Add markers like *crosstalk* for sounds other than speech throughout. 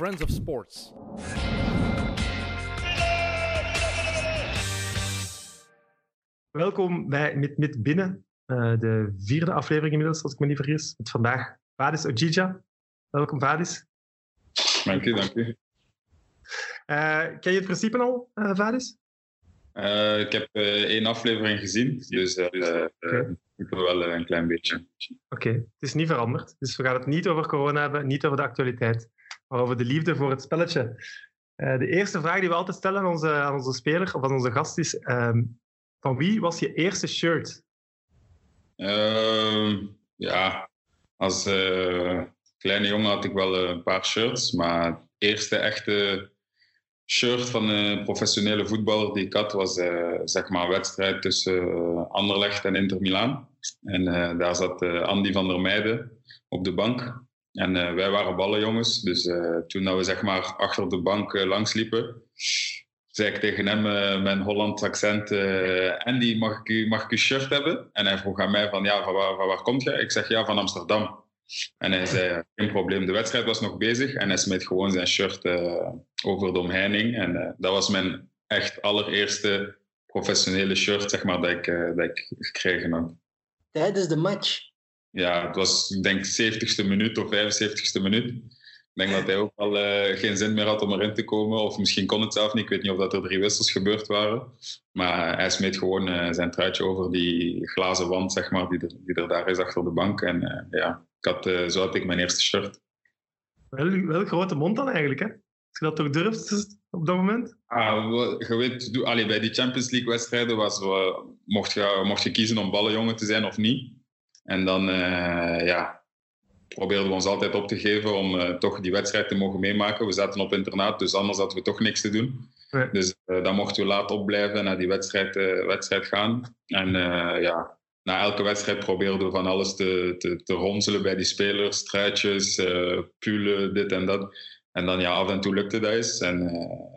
Friends of Sports. Welkom bij Mit Mit Binnen, uh, de vierde aflevering inmiddels, als ik me niet vergis. Met vandaag Vadis Ojija. Welkom Vadis. Dank u, dank u. Uh, ken je het principe al, uh, Vadis? ik heb één aflevering gezien, dus okay. ik wil wel een klein beetje. Oké, okay. het is niet veranderd. Dus we gaan het niet over corona hebben, niet over de actualiteit, over de liefde voor het spelletje. de eerste vraag die we altijd stellen aan onze, aan onze speler of aan onze gast is: ehm, van wie was je eerste shirt? Uh, ja, als uh, kleine jongen had ik wel een paar shirts. Maar het eerste echte shirt van een professionele voetballer die ik had, was zeg maar een wedstrijd tussen Anderlecht en Inter Milaan. En daar zat Andy van der Meijden op de bank. En wij waren ballenjongens. Dus toen we zeg maar achter de bank langsliepen, zei ik tegen hem uh, een Hollands accent: uh, Andy, mag ik, u, mag ik uw shirt hebben? En hij vroeg aan mij: van, ja, van waar, van waar komt je? Ik zeg ja, van Amsterdam. En hij zei: geen probleem. De wedstrijd was nog bezig en hij smeet gewoon zijn shirt uh, over de omheining. En dat was mijn echt allereerste professionele shirt, zeg maar, dat ik, dat ik gekregen had. Tijdens de match? Ja, het was, ik denk, 70ste minuut of 75ste minuut. Ik denk dat hij ook al uh, geen zin meer had om erin te komen. Of misschien kon het zelf niet. Ik weet niet of dat er drie wissels gebeurd waren. Maar hij smeet gewoon uh, zijn truitje over die glazen wand, zeg maar, die er, die er daar is achter de bank. En uh, ja, ik had, zo had ik mijn eerste shirt. Wel, wel grote mond dan eigenlijk, hè? Als je dat toch durft op dat moment? Ah, je weet, allee, bij die Champions League wedstrijden was, mocht, je, mocht je kiezen om ballenjongen te zijn of niet. En dan, ja, probeerden we ons altijd op te geven om uh, toch die wedstrijd te mogen meemaken. We zaten op internaat, dus anders hadden we toch niks te doen. Dus uh, dan mochten we laat opblijven en naar die wedstrijd, uh, wedstrijd gaan. En ja, na elke wedstrijd probeerden we van alles te, te, te ronselen bij die spelers. Truitjes, pulen, dit en dat. En dan ja, af en toe lukte dat eens. En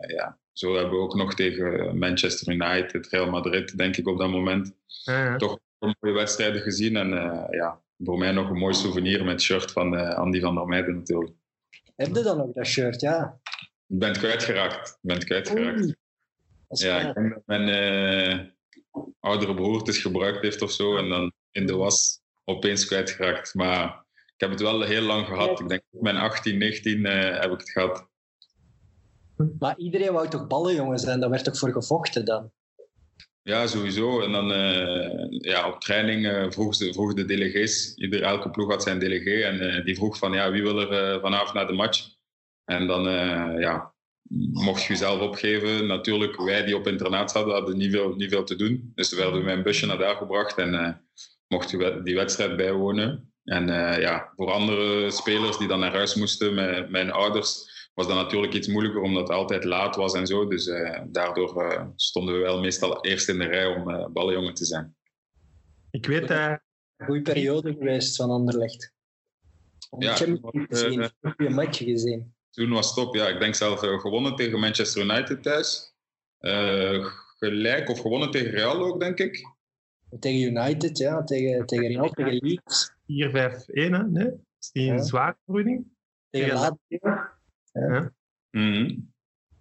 ja, zo hebben we ook nog tegen Manchester United, Real Madrid, denk ik op dat moment, ja, ja. toch mooie wedstrijden gezien. En ja, voor mij nog een mooi souvenir met het shirt van uh, Andy van der Meijden natuurlijk. Heb je dan ook dat shirt, ja? Ik ben het kwijtgeraakt. Ik ben het kwijtgeraakt. Ja, ik denk dat mijn uh, oudere broer het eens gebruikt heeft of zo en dan in de was opeens kwijtgeraakt. Maar ik heb het wel heel lang gehad. Ik denk mijn 18, 19 uh, heb ik het gehad. Maar iedereen wou toch ballenjongen zijn? Daar werd toch voor gevochten dan? Ja, sowieso. En dan uh, ja, op training uh, vroeg, de, vroeg de ieder, elke ploeg had zijn delegé en uh, die vroeg van ja, wie wil er vanavond naar de match? En dan ja, mocht je jezelf opgeven. Natuurlijk, wij die op internaat zaten, hadden niet veel, niet veel te doen. Dus we werden met een busje naar daar gebracht en mochten we die wedstrijd bijwonen. En ja, voor andere spelers die dan naar huis moesten met mijn ouders, was dat natuurlijk iets moeilijker omdat het altijd laat was en zo. Dus uh, daardoor uh, stonden we wel meestal eerst in de rij om uh, ballenjongen te zijn. Ik weet... Uh... Een goede periode geweest van Anderlecht. Ja, een goede match gezien. Toen was het top, ja. Ik denk zelf gewonnen tegen Manchester United thuis. gelijk of gewonnen tegen Real ook, denk ik. Tegen United, ja. Tegen, tegen Real, tegen Leeds. 4-5-1, hè? Nee? Is die een ja. zware vergoeding? Tegen Lazio. Ja. Mm-hmm.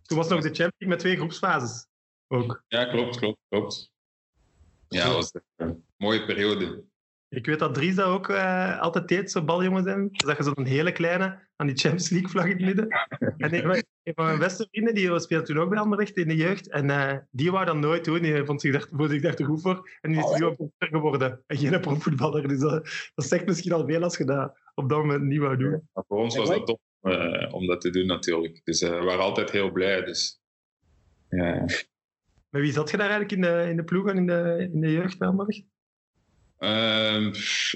Toen was nog de Champions League met twee groepsfases. Ook. Ja, klopt, klopt, klopt. Ja, dat was een mooie periode. Ik weet dat Dries dat ook uh, altijd deed, zo baljongen zijn. Dan zag je zo'n hele kleine aan die Champions League vlag in het midden. En een van mijn beste vrienden, die speelde toen ook bij Anderlecht in de jeugd. En uh, die wou dat nooit doen. Die vond zich daar, voelde zich daar te goed voor. En die is gewoon profvoetballer geworden. En geen profvoetballer. Dus dat, dat zegt misschien al veel als je dat op dat moment niet wou doen. Ja, voor ons was dat top uh, om dat te doen natuurlijk. Dus uh, we waren altijd heel blij. Dus, ja. Maar wie zat je daar eigenlijk in de, in de ploeg en in de, in de jeugd uh,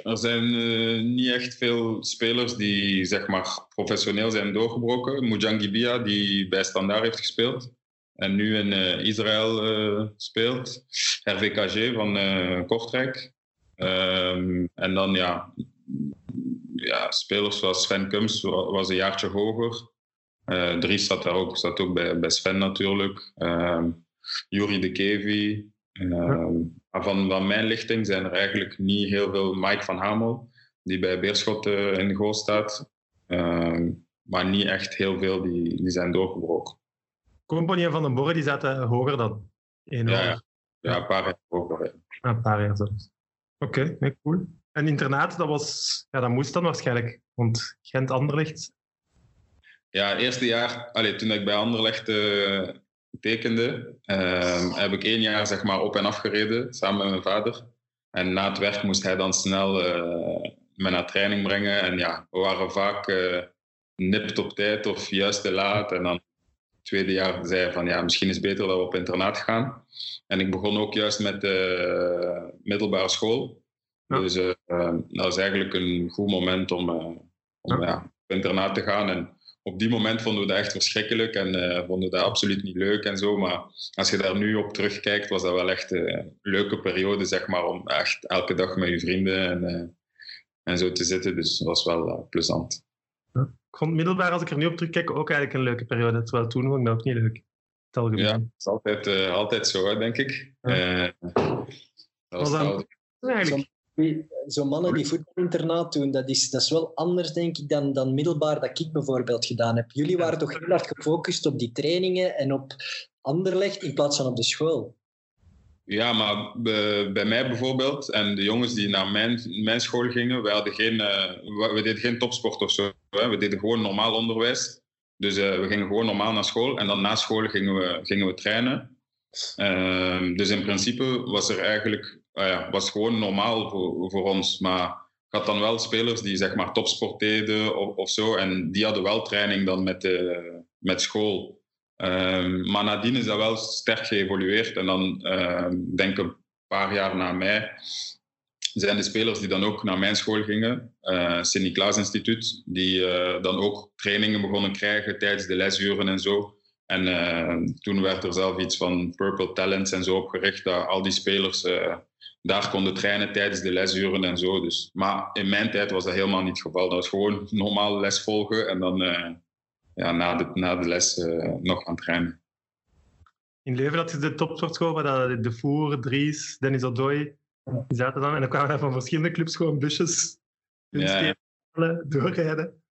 er zijn uh, niet echt veel spelers die zeg maar, professioneel zijn doorgebroken. Mujangi Bia, die bij Standaard heeft gespeeld en nu in uh, Israël speelt. Hervé Cagé van Kortrijk. Ehm, en dan ja, ja, spelers zoals Sven Kums was een jaartje hoger. Uh, Dries zat daar ook, zat ook bij, bij Sven natuurlijk. Uh, Juri de Kevi. Uh, van, van mijn lichting zijn er eigenlijk niet heel veel. Mike van Hamel, die bij Beerschot in de goal staat. maar niet echt heel veel die, die zijn doorgebroken. Company en Van den Borre die zaten hoger dan één ja, ja. ja, een paar jaar hoger. een paar jaar zelfs. Oké, okay, cool. En internaat, dat, was, ja, dat moest dan waarschijnlijk, want Gent-Anderlecht... Ja, eerste jaar, allez, toen ik bij Anderlecht uh, tekende, uh, heb ik één jaar zeg maar, op en af gereden, samen met mijn vader. En na het werk moest hij dan snel uh, me naar training brengen. En ja, we waren vaak nipt op tijd of juist te laat. En dan tweede jaar zei hij van ja, misschien is het beter dat we op internaat gaan. En ik begon ook juist met de middelbare school. Dus uh, dat was eigenlijk een goed moment om, uh, om ja. op internaat te gaan. En op die moment vonden we dat echt verschrikkelijk en uh, vonden we dat absoluut niet leuk en zo. Maar als je daar nu op terugkijkt, was dat wel echt een leuke periode, zeg maar, om echt elke dag met je vrienden en, en zo te zitten. Dus dat was wel plezant. Ik vond middelbaar, als ik er nu op terugkijk, ook eigenlijk een leuke periode. Terwijl toen vond ik dat ook niet leuk. Ja, dat is altijd, altijd zo, denk ik. Ja. dat was dan, eigenlijk Zo'n mannen die voetbalinternaat doen, dat is, dat is wel anders, denk ik, dan, dan middelbaar dat ik bijvoorbeeld gedaan heb. Jullie waren toch heel hard gefocust op die trainingen en op Anderlecht in plaats van op de school. Ja, maar bij mij bijvoorbeeld en de jongens die naar mijn, mijn school gingen, we, hadden geen, uh, we deden geen topsport of zo. Hè. We deden gewoon normaal onderwijs. Dus uh, we gingen gewoon normaal naar school en dan na school gingen we, gingen we trainen. Uh, dus in principe was er eigenlijk uh, ja, was gewoon normaal voor, voor ons. Maar ik had dan wel spelers die zeg maar topsport deden of, zo. En die hadden wel training dan met, de, met school. Um, maar nadien is dat wel sterk geëvolueerd. En dan uh, denk ik een paar jaar na mij zijn de spelers die dan ook naar mijn school gingen, uh, Sint-Niklaas Instituut, die uh, dan ook trainingen begonnen krijgen tijdens de lesuren en zo. En uh, toen werd er zelf iets van Purple Talents en zo opgericht, dat al die spelers daar konden trainen tijdens de lesuren en zo. Dus. Maar in mijn tijd was dat helemaal niet het geval. Dat was gewoon normaal les volgen en dan uh, ja, na, de, na de les nog gaan trainen. In Leuven had je de topsportschool waar De Voer, Dries, Dennis Odoi die zaten dan. En dan kwamen er van verschillende clubs gewoon busjes ja. doorrijden.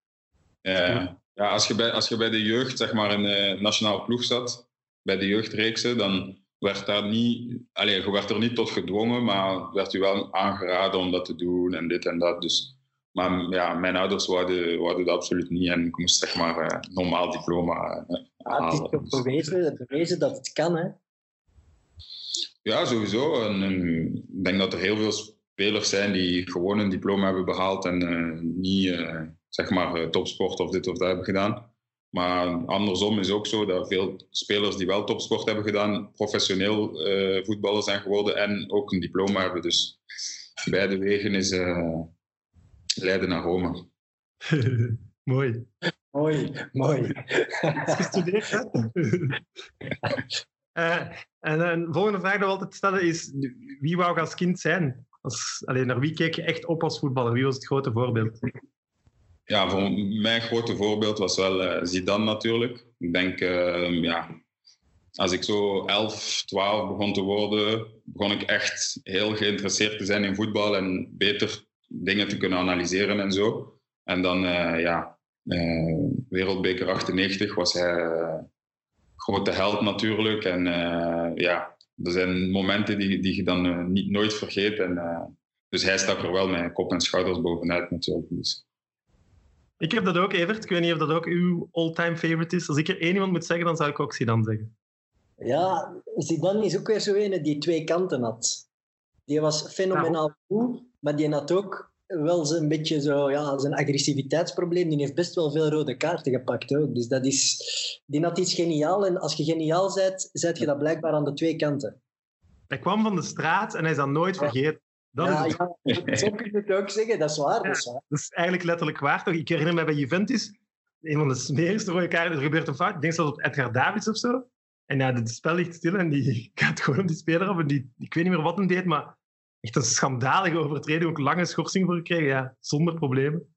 Ja, ja als, je bij, als je bij de jeugd zeg maar, in de nationale ploeg zat, bij de jeugdreeksen, dan werd daar niet, allez, je werd er niet tot gedwongen, maar werd u wel aangeraden om dat te doen en dit en dat. Dus, maar ja, mijn ouders wouden, wouden dat absoluut niet en ik moest zeg maar uh, normaal diploma ja, Het is toch bewezen, bewezen dat het kan, hè? Ja, sowieso. En, en, ik denk dat er heel veel spelers zijn die gewoon een diploma hebben behaald en uh, niet zeg maar topsport of dit of dat hebben gedaan. Maar andersom is ook zo dat veel spelers die wel topsport hebben gedaan, professioneel uh, voetballer zijn geworden en ook een diploma hebben. Dus beide wegen is uh, leiden naar Rome. *laughs* mooi. Mooi, mooi. Gestudeerd, hè? uh, *laughs* en een volgende vraag die we altijd stellen is: wie wou je als kind zijn? Als, alleen, naar wie keek je echt op als voetballer? Wie was het grote voorbeeld? Ja, voor mijn grote voorbeeld was wel uh, Zidane natuurlijk. Ik denk, uh, ja, als ik zo 11, 12 begon te worden, begon ik echt heel geïnteresseerd te zijn in voetbal en beter dingen te kunnen analyseren en zo. En dan, uh, ja, Wereldbeker 98 was hij grote held natuurlijk. En ja, er zijn momenten die, die je dan niet nooit vergeet. En, dus hij stak er wel met kop en schouders bovenuit natuurlijk. Dus. Ik heb dat ook, Evert. Ik weet niet of dat ook uw all-time favorite is. Als ik er één iemand moet zeggen, dan zou ik ook Zidane zeggen. Ja, Zidane is ook weer zo een die twee kanten had. Die was fenomenaal goed, maar die had ook wel een beetje zo, ja, zijn agressiviteitsprobleem. Die heeft best wel veel rode kaarten gepakt ook. Dus dat is, die had iets geniaal. En als je geniaal bent, zet je dat blijkbaar aan de twee kanten. Hij kwam van de straat en hij is dat nooit vergeten. Dat ja, is ja, zo kun je het ook zeggen. Dat is waar. dat, is waar. dat is eigenlijk letterlijk waar. Toch? Ik herinner me bij Juventus, een van de smerigste rode kaarten, er gebeurt een fout. Ik denk zelfs op Edgar Davids of zo. En ja, het spel ligt stil en die *laughs* gaat gewoon op die speler af. En die, ik weet niet meer wat hij deed, maar echt een schandalige overtreding. Ook lange schorsing voor gekregen, ja, zonder problemen.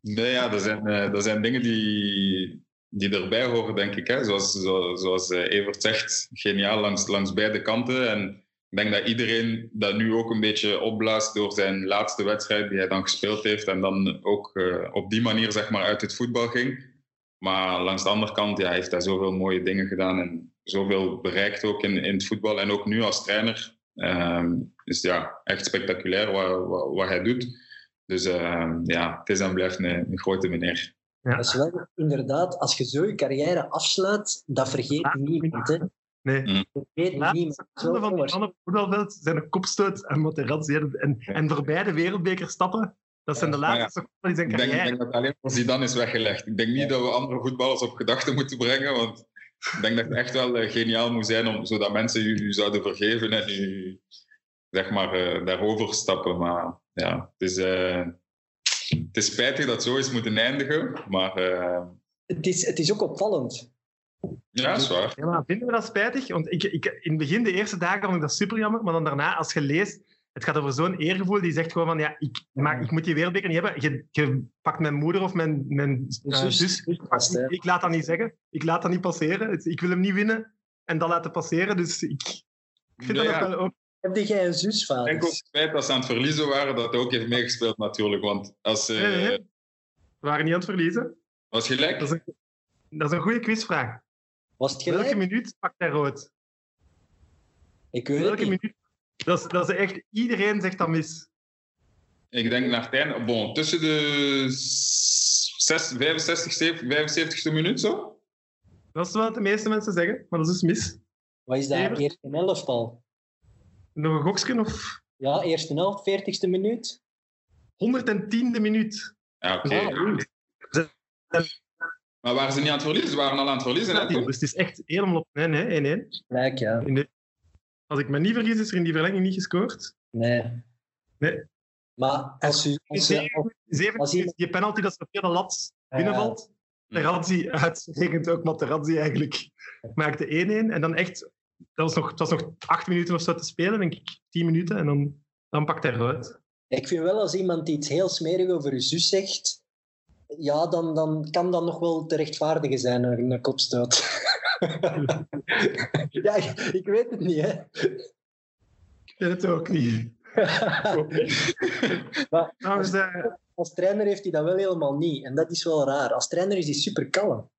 Nee, ja, er zijn, uh, er zijn dingen die, die erbij horen, denk ik. Hè? Zoals, zo, zoals uh, Evert zegt, geniaal langs, langs beide kanten. En ik denk dat iedereen dat nu ook een beetje opblaast door zijn laatste wedstrijd die hij dan gespeeld heeft en dan ook uh, op die manier zeg maar uit het voetbal ging. Maar langs de andere kant ja, heeft hij zoveel mooie dingen gedaan en zoveel bereikt ook in, in het voetbal. En ook nu als trainer ehm, is ja, echt spectaculair wat, wat, wat hij doet. Dus ehm, ja, het is en blijft een, een grote meneer. Ja. Dat is wel inderdaad, als je zo je carrière afsluit, dat vergeet niemand. Hè. Nee. Mm. Vergeet laatste niemand. seconde van die het voetbalveld zijn een kopstoot en Materazzi. En, en voorbij de wereldbeker stappen, dat zijn de laatste ja, seconden van zijn Ik denk, ik carrière. denk dat het alleen voor Zidane is weggelegd. Ik denk niet dat we andere voetballers op gedachten moeten brengen, want ik denk dat het echt wel eh, geniaal moet zijn om, zodat mensen u, u zouden vergeven en u zeg maar, eh, daarover stappen. Maar ja, het is, eh, het is spijtig dat het zo is moeten eindigen, maar Het is, het is ook opvallend. Ja, is waar. Ja, maar vinden we dat spijtig? Want ik, ik, in het begin, de eerste dagen, vond ik dat super jammer. Maar dan daarna, als je leest, het gaat over zo'n eergevoel. Die zegt gewoon van, ja, ik, maak, ik moet die wereldbeker niet hebben. Je, je pakt mijn moeder of mijn, mijn eh, Zus, hè. Ik laat dat niet zeggen. Ik laat dat niet passeren. Ik wil hem niet winnen en dat laten passeren. Dus ik, ik vind Ja, dat ja. wel ook... Heb jij een zus, Ik denk ook vader? het feit dat ze aan het verliezen waren, dat ook heeft meegespeeld natuurlijk. Want als ze... Nee, nee. We waren niet aan het verliezen. was gelijk. Dat is een, dat is een goede quizvraag. Was het Welke minuut pakt hij rood? Ik weet het Welke niet. minuut? Dat is, dat is echt... Iedereen zegt dat mis. Ik denk naar het einde, bon, tussen de zes- 65, 75ste minuut zo. Dat is wat de meeste mensen zeggen, maar dat is dus mis. Wat is dat? Eerste elftal? Nog een goksken of Ja, eerste helft, veertigste minuut. 110e minuut. Ja, oké. Ah. Maar waren ze niet aan het verliezen? Ze waren al aan het verliezen, hè? Dus het is echt helemaal op. Nee, nee, 1-1. Gelijk, ja. De- Als ik me niet vergis, is er in die verlenging niet gescoord. Nee. Nee. Maar als u... Als u als- Zeven als is die penalty dat ze via de lat binnenvalt. Materazzi, uitstekend ook Materazzi eigenlijk, maakte 1-1. En dan echt, dat was nog, het was nog acht minuten of zo te spelen, denk ik, tien minuten. En dan, dan pakt hij eruit. Ik vind wel als iemand iets heel smerig over uw zus zegt, ja, dan, dan kan dat nog wel te rechtvaardigen zijn, een kopstoot. *laughs* ja, ik, ik weet het niet, hè. Ik weet het ook niet. *laughs* maar Trouwens, eh, als trainer heeft hij dat wel helemaal niet. En dat is wel raar. Als trainer is hij super kalm.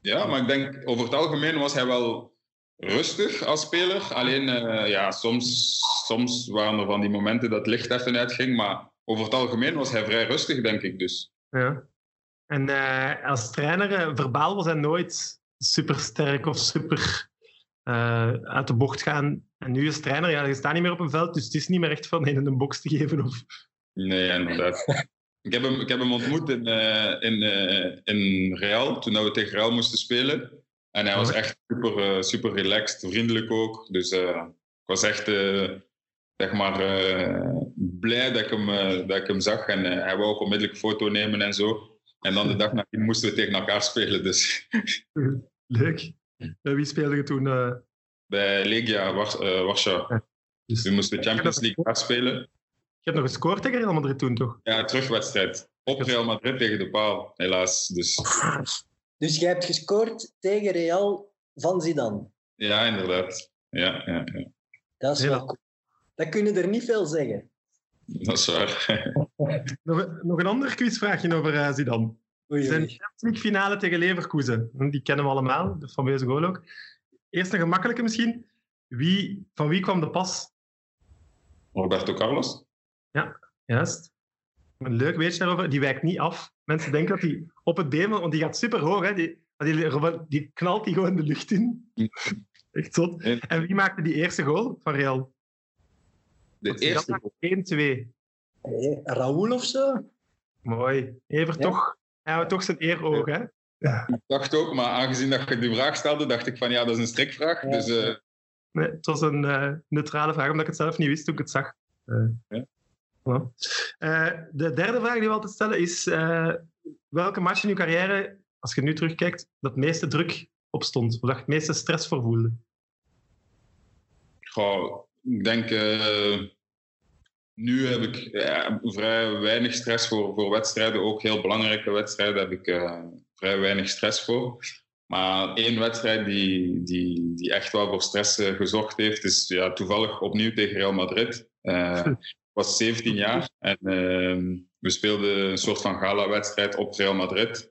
Ja, maar ik denk, over het algemeen was hij wel rustig als speler. Alleen, eh, ja, soms, soms waren er van die momenten dat het licht even uitging. Maar over het algemeen was hij vrij rustig, denk ik dus. Ja. En eh, als trainer, eh, verbaal was hij nooit super sterk of super eh, uit de bocht gaan. En nu is trainer, ja, je staat niet meer op een veld, dus het is niet meer echt van in een box te geven. Of... Nee, inderdaad. *laughs* ik, heb hem, ik heb hem ontmoet in, eh, in, eh, in Real, toen we tegen Real moesten spelen. En hij was echt super, eh, super relaxed, vriendelijk ook. Dus eh, ik was echt eh, zeg maar, eh, blij dat ik, hem, eh, dat ik hem zag. En eh, hij wou ook onmiddellijk een foto nemen en zo. En dan de dag nadien moesten we tegen elkaar spelen. Dus *laughs* Leuk. Eh, wie speelde je toen? eh? bij Legia Wars- Warschau. Dus- We moesten de Champions League spelen. Je hebt nog gescoord tegen Real Madrid toen, toch? Ja, terugwedstrijd. Op Real Madrid tegen de paal, helaas. Dus Dus jij hebt gescoord tegen Real van Zidane. ja, inderdaad. Ja, ja, ja. Dat is Ja. wel cool. Dat kunnen er niet veel zeggen. Dat is waar. *laughs* Nog, een- nog een ander quizvraagje over uh, Zidane. Oei, Zijn. Champions League finale tegen Leverkusen. Die kennen we allemaal, de fameuze goal ook. Eerst een gemakkelijke misschien. Wie, van wie kwam de pas? Roberto Carlos? Juist. Een leuk weetje daarover. Die wijkt niet af. Mensen denken dat hij op het been, want die gaat super hoog. Hè? Die, die, die knalt die gewoon de lucht in. Echt zot. En wie maakte die eerste goal van Real? De eerste. maakte 1-2. Eh, Raoul of zo? Mooi. Evert Ja. toch, hij houdt toch zijn eer oog, hè? Ik dacht ook, maar aangezien dat je die vraag stelde, dacht ik van ja, dat is een strikvraag. Ja. Dus eh, Nee, het was een eh, neutrale vraag, omdat ik het zelf niet wist toen ik het zag. Eh, Ja. voilà. Eh, de derde vraag die we altijd stellen is: eh, welke match in je carrière, als je nu terugkijkt, dat het meeste druk op stond? Of dat je het meeste stress voor voelde? goh, ik denk, eh, nu heb ik ja, vrij weinig stress voor, voor wedstrijden. Ook heel belangrijke wedstrijden heb ik eh, vrij weinig stress voor. Maar één wedstrijd die, die, die echt wel voor stress eh, gezorgd heeft, is ja, toevallig opnieuw tegen Real Madrid. Eh, ik was 17 jaar en ehm, we speelden een soort van gala-wedstrijd op Real Madrid.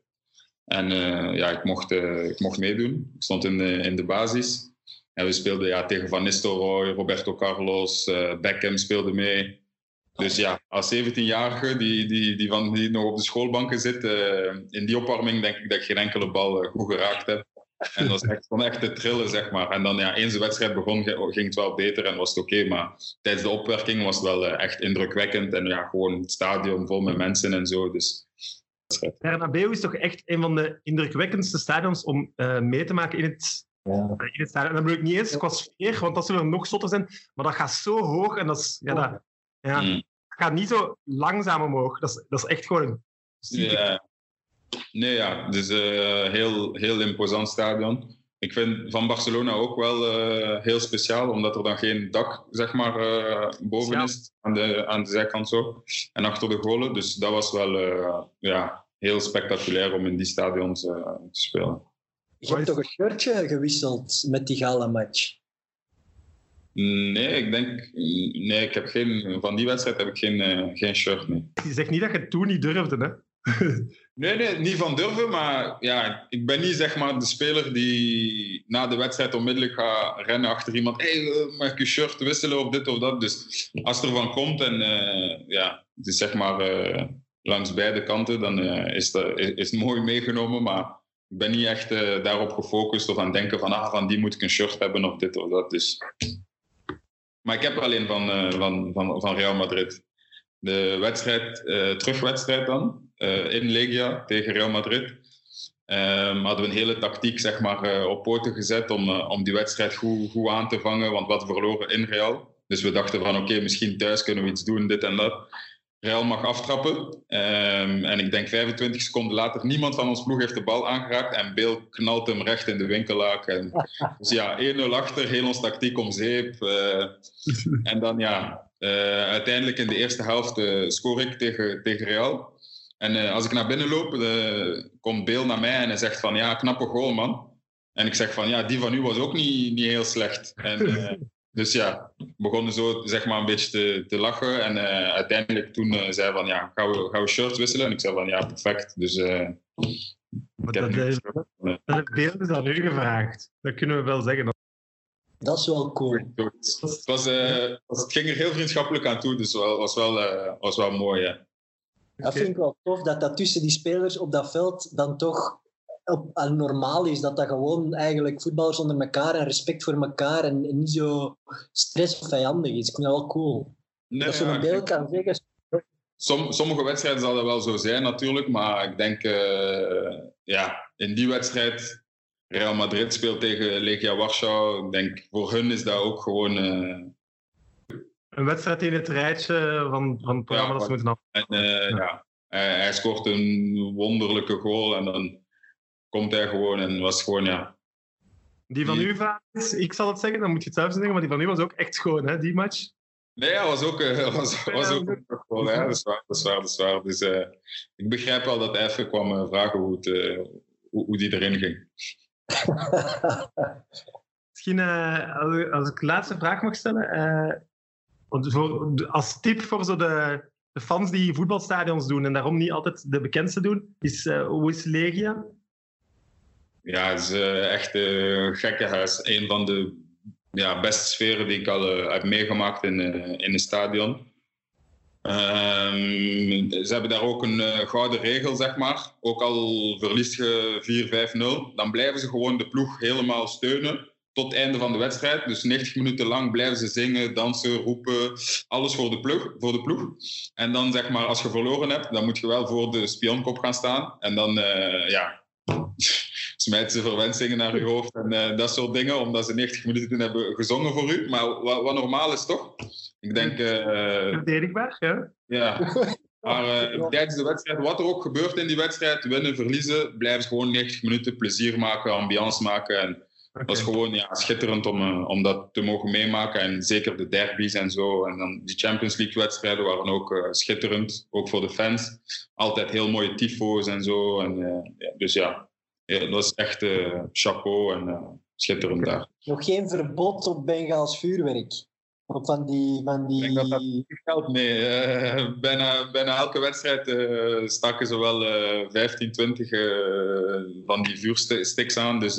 En ja, ik, mocht, ik mocht meedoen. Ik stond in de, in de basis. En we speelden ja, tegen Van Nistelrooy, Roberto Carlos, Beckham speelde mee. Dus ja, als 17-jarige die, die, die, van, die nog op de schoolbanken zit, in die opwarming denk ik dat ik geen enkele bal goed geraakt heb. En dat was echt, van echt te trillen, zeg maar. En dan, ja, eens de wedstrijd begon, ging het wel beter en was het oké. maar tijdens de opwerking was het wel echt indrukwekkend. En ja, gewoon het stadion vol met mensen en zo. Dus Bernabeu is toch echt een van de indrukwekkendste stadions om mee te maken in het, ja. En dan bedoel ik niet eens qua sfeer, want dat zullen nog zotter zijn. Maar dat gaat zo hoog en dat, is, ja, dat, ja, mm. gaat niet zo langzaam omhoog. Dat is, dat is echt gewoon... Ja. Nee, ja. Het is een uh, heel, heel imposant stadion. Ik vind van Barcelona ook wel uh, heel speciaal, omdat er dan geen dak zeg maar, uh, boven is, aan de, aan de zijkant zo. En achter de golen. Dus dat was wel uh, ja, heel spectaculair om in die stadions te spelen. Je hebt toch een shirtje gewisseld met die gala-match? Nee, ik denk... Nee, ik heb geen... Van die wedstrijd heb ik geen, geen shirt, nee. Je zegt niet dat je het toen niet durfde, hè? *laughs* nee, nee, niet van durven, maar ja, ik ben niet zeg maar de speler die na de wedstrijd onmiddellijk gaat rennen achter iemand. Hé, hey, mag ik je shirt wisselen of dit of dat? Dus als er van komt en uh, ja, het is zeg maar uh, langs beide kanten, dan uh, is, het, is, mooi meegenomen, maar ik ben niet echt daarop gefocust of aan denken van, ah, van die moet ik een shirt hebben of dit of dat. Dus... Maar ik heb alleen van, van, van, van Real Madrid. De wedstrijd, terugwedstrijd dan, uh, in Legia tegen Real Madrid. Um, hadden we een hele tactiek zeg maar, uh, op poten gezet om, uh, om die wedstrijd goed, goed aan te vangen, want wat verloren in Real. Dus we dachten van oké, misschien thuis kunnen we iets doen, dit en dat. Real mag aftrappen. Um, en ik denk 25 seconden later, niemand van ons ploeg heeft de bal aangeraakt. En Beel knalt hem recht in de winkelaak. En, *laughs* dus ja, 1-0 achter, heel ons tactiek om zeep. Uh, en dan ja, uiteindelijk in de eerste helft scoor ik tegen, tegen Real. En als ik naar binnen loop, komt Beel naar mij en hij zegt van ja, knappe goal man. En ik zeg van ja, die van u was ook niet, niet heel slecht. En, dus ja, we begonnen zo zeg maar een beetje te, te lachen. En uiteindelijk toen zei van ja, gaan we, gaan we shirts wisselen? En ik zei van ja, perfect. Dus maar dat, is, dat Beel is aan u gevraagd. Dat kunnen we wel zeggen. Dat is wel cool. Het, was, het ging er heel vriendschappelijk aan toe, dus het was wel, was wel mooi. Ja. Dat vind ik wel tof, dat dat tussen die spelers op dat veld dan toch op, normaal is. Dat dat gewoon eigenlijk voetballers onder elkaar en respect voor elkaar en, niet zo stress of vijandig is. Ik vind dat wel cool. Nee, dat je een beeld kan zeggen. Som, sommige wedstrijden zal dat wel zo zijn natuurlijk, maar ik denk, uh, ja, in die wedstrijd, Real Madrid speelt tegen Legia Warschau, ik denk voor hun is dat ook gewoon... Uh, een wedstrijd in het rijtje van, van het programma ja, dat ze moeten af. En, uh, ja. Hij, hij, scoort een wonderlijke goal en dan komt hij gewoon en was gewoon, ja. Die van die... u, is, ik zal het zeggen, dan moet je het zelf zeggen, maar die van u was ook echt schoon, hè, die match? Nee, hij was ook, uh, was, was ook goal, ja, dat is waar, dat is waar, dat is waar. Dus uh, ik begrijp wel dat hij even kwam vragen hoe, het, hoe, hoe die erin ging. *laughs* Misschien als ik de laatste vraag mag stellen als tip voor zo de, de, fans die voetbalstadions doen en daarom niet altijd de bekendste doen, is uh, hoe is Legia? Ja, het is uh, echt een gekke huis. Een van de ja, beste sferen die ik al uh, heb meegemaakt in, in een stadion. Um, ze hebben daar ook een gouden regel, zeg maar. Ook al verliest je 4-5-0, dan blijven ze gewoon de ploeg helemaal steunen tot het einde van de wedstrijd. Dus 90 minuten lang blijven ze zingen, dansen, roepen. Alles voor de, ploeg, voor de ploeg. En dan zeg maar, als je verloren hebt, dan moet je wel voor de spionkop gaan staan. En dan, ja, smijten ze verwensingen naar je hoofd en uh, dat soort dingen. Omdat ze 90 minuten hebben gezongen voor u. Maar wat, wat normaal is, toch? Ik denk... Uh, Verdedigbaar, ja. Ja. *laughs* Maar uh, tijdens de wedstrijd, wat er ook gebeurt in die wedstrijd, winnen, verliezen, blijven ze gewoon 90 minuten plezier maken, ambiance maken. En Okay. Dat is gewoon ja, schitterend om, uh, om dat te mogen meemaken. En zeker de derbies en zo. En dan die Champions League-wedstrijden waren ook uh, schitterend. Ook voor de fans. Altijd heel mooie tyfo's en zo. En, uh, ja, dus ja, ja, dat is echt chapeau en schitterend daar. Nog geen verbod op Bengaals vuurwerk? Of van die... Van die... Ik denk dat dat geld mee. Uh, bijna, bijna elke wedstrijd uh, staken ze wel uh, 15, 20 van die vuursticks aan. Dus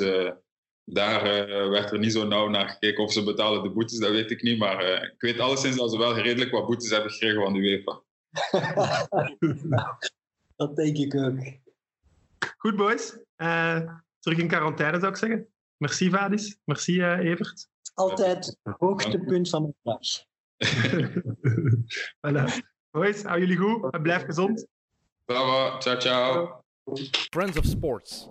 daar werd er niet zo nauw naar gekeken of ze betalen de boetes, dat weet ik niet. Maar ik weet alleszins dat ze wel redelijk wat boetes hebben gekregen van de UEFA. *laughs* dat denk ik ook. Goed, boys. Terug in quarantaine zou ik zeggen. Merci, Vadis. Merci, Evert. Altijd het hoogtepunt van mijn dag. *laughs* voilà. Boys, hou jullie goed en blijf gezond. Ciao, ciao. Friends of Sports.